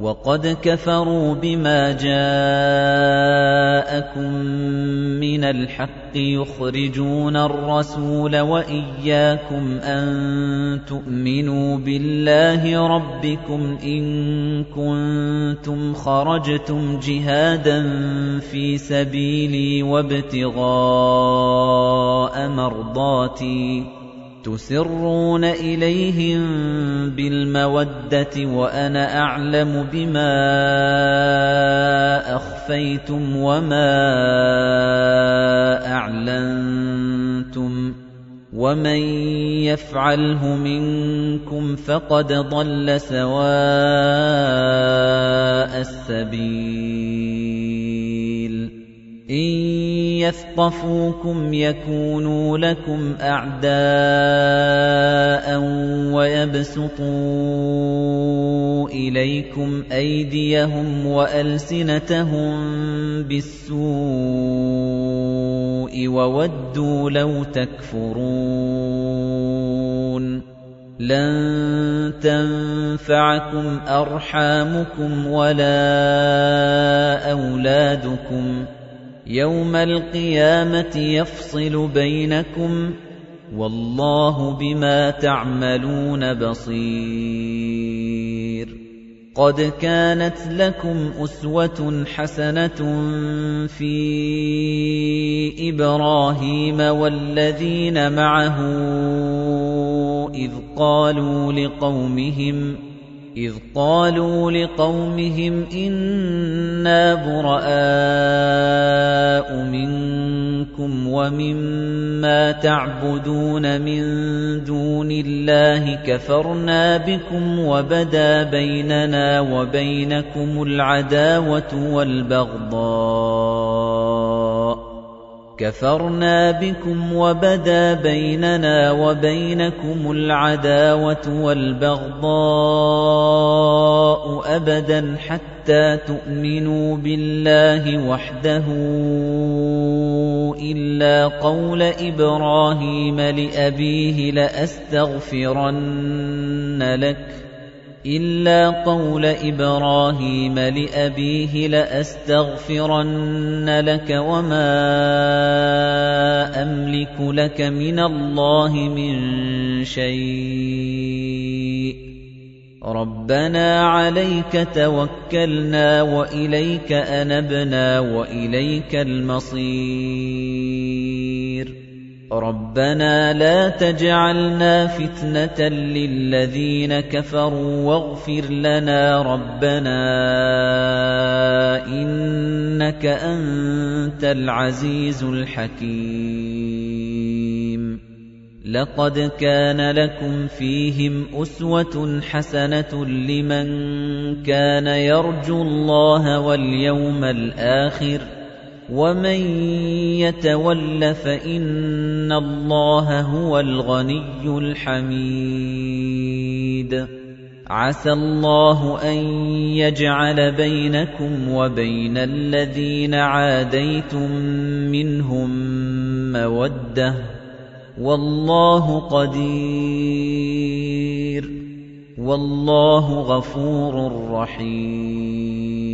وَقَدْ كَفَرُوا بِمَا جَاءَكُم مِّنَ الْحَقِّ يُخْرِجُونَ الرَّسُولَ وَإِيَّاكُمْ أَن تُؤْمِنُوا بِاللَّهِ رَبِّكُمْ إِن كُنتُمْ خَرَجْتُمْ جِهَادًا فِي سَبِيلِي وَابْتِغَاءَ مَرْضَاتِي تُسِرُّونَ إِلَيْهِم بِالْمَوَدَّةِ وَأَنَا أَعْلَمُ بِمَا أَخْفَيْتُمْ وَمَا أَعْلَنتُمْ ۚ وَمَن يَفْعَلْهُ مِنكُمْ فَقَدْ ضَلَّ سَوَاءَ السَّبِيلِ إِن يَثْقَفُوكُمْ يَكُونُوا لَكُمْ أَعْدَاءً وَيَبْسُطُوا إِلَيْكُمْ أَيْدِيَهُمْ وَأَلْسِنَتَهُم بِالسُّوءِ وَوَدُّوا لَوْ تَكْفُرُونَ لَن تَنفَعَكُمْ أَرْحَامُكُمْ وَلَا أَوْلَادُكُمْ ۚ يَوْمَ الْقِيَامَةِ يَفْصِلُ بَيْنَكُمْ ۚ وَاللَّهُ بِمَا تَعْمَلُونَ بَصِيرٌ. قَدْ كَانَتْ لَكُمْ أُسْوَةٌ حَسَنَةٌ فِي إِبْرَاهِيمَ وَالَّذِينَ مَعَهُ إِذْ قَالُوا لِقَوْمِهِمْ إِذْ قَالُوا لِقَوْمِهِمْ إِنَّا بُرَآءُ مِنكُمْ وَمِمَّا تَعْبُدُونَ مِن دُونِ اللَّهِ كَفَرْنَا بِكُمْ وَبَدَا بَيْنَنَا وَبَيْنَكُمُ الْعَدَاوَةُ وَالْبَغْضَاءُ كَفَرْنَا بِكُمْ وَبَدَا بَيْنَنَا وَبَيْنَكُمُ الْعَدَاوَةُ وَالْبَغْضَاءُ أَبَدًا حَتَّى تُؤْمِنُوا بِاللَّهِ وَحْدَهُ إِلَّا قَوْلَ إِبْرَاهِيمَ لِأَبِيهِ لَأَسْتَغْفِرَنَّ لَكَ إِلَّا قَوْلَ إِبْرَاهِيمَ لِأَبِيهِ لَأَسْتَغْفِرَنَّ لَكَ وَمَا أَمْلِكُ لَكَ مِنَ اللَّهِ مِن شَيْءٍ. رَبَّنَا عَلَيْكَ تَوَكَّلْنَا وَإِلَيْكَ أَنَبْنَا وَإِلَيْكَ الْمَصِيرُ رَبَّنَا لَا تَجْعَلْنَا فِتْنَةً لِّلَّذِينَ كَفَرُوا وَاغْفِرْ لَنَا رَبَّنَا إِنَّكَ أَنتَ الْعَزِيزُ الْحَكِيمُ. لَقَدْ كَانَ لَكُمْ فِيهِمْ أُسْوَةٌ حَسَنَةٌ لِّمَن كَانَ يَرْجُو اللَّهَ وَالْيَوْمَ الْآخِرَ. وَمَن يَتَوَلَّ فَإِنَّ اللَّهَ هُوَ الْغَنِيُّ الْحَمِيدُ عَسَى اللَّهُ أَن يَجْعَلَ بَيْنَكُمْ وَبَيْنَ الَّذِينَ عَادَيْتُم مِّنْهُم مَّوَدَّةً وَاللَّهُ قَدِيرٌ وَاللَّهُ غَفُورٌ رَّحِيمٌ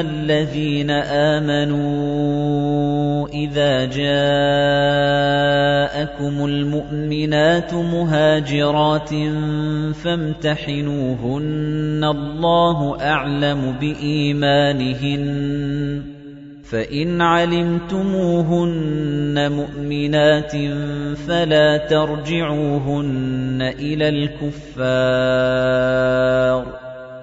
أَيُّهَا الَّذِينَ آمَنُوا إِذَا جَاءَكُمُ الْمُؤْمِنَاتُ مُهَاجِرَاتٍ فَامْتَحِنُوهُنَّ اللَّهُ أَعْلَمُ بِإِيمَانِهِنَّ فَإِنْ عَلِمْتُمُوهُنَّ مُؤْمِنَاتٍ فَلَا تَرْجِعُوهُنَّ إِلَى الْكُفَّارِ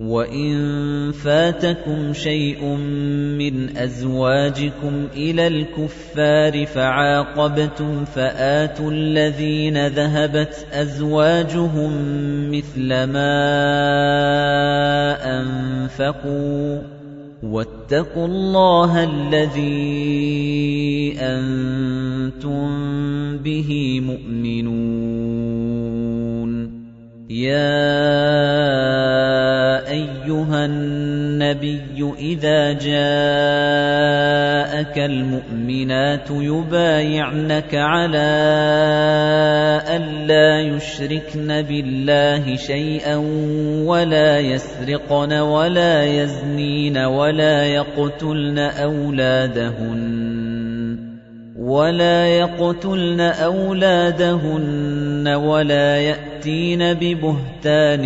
وَإِن فَاتَكُمْ شَيْءٌ مِّنْ أَزْوَاجِكُمْ إِلَى الْكُفَّارِ فَعَاقَبْتُمْ فَآتُوا الَّذِينَ ذَهَبَتْ أَزْوَاجُهُم مِّثْلَ مَا أَنفَقُوا وَاتَّقُوا اللَّهَ الَّذِي أَنتُم بِهِ مُؤْمِنُونَ يَا النَّبِيُّ إِذَا جَاءَكَ الْمُؤْمِنَاتُ يُبَايِعْنَكَ عَلَىٰ أَلَّا يُشْرِكْنَ بِاللَّهِ شَيْئًا وَلَا يَسْرِقْنَ وَلَا يَزْنِينَ وَلَا يَقْتُلْنَ أَوْلَادَهُنَّ وَلَا يَقْتُلْنَ أَوْلَادَهُنَّ وَلَا يَأْتِينَ بِبُهْتَانٍ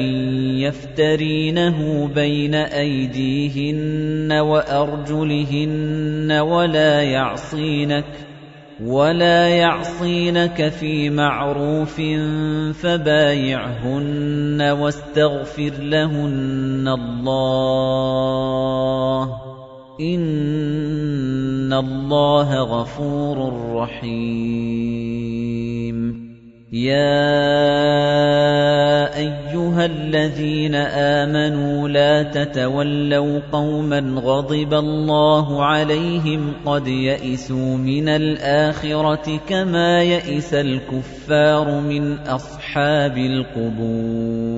يَفْتَرِينَهُ بَيْنَ أَيْدِيهِنَّ وَأَرْجُلِهِنَّ وَلَا يَعْصِينَكَ وَلَا يَعْصِينَكَ فِي مَعْرُوفٍ فَبَايِعْهُنَّ وَاسْتَغْفِرْ لَهُنَّ اللَّهَ إِنَّ اللَّهَ غَفُورٌ رَّحِيمٌ يَا أَيُّهَا الَّذِينَ آمَنُوا لَا تَتَوَلَّوْا قَوْمًا غَضِبَ اللَّهُ عَلَيْهِمْ قَدْ يَئِسُوا مِنَ الْآخِرَةِ كَمَا يَئِسَ الْكُفَّارُ مِنْ أَصْحَابِ الْقُبُورِ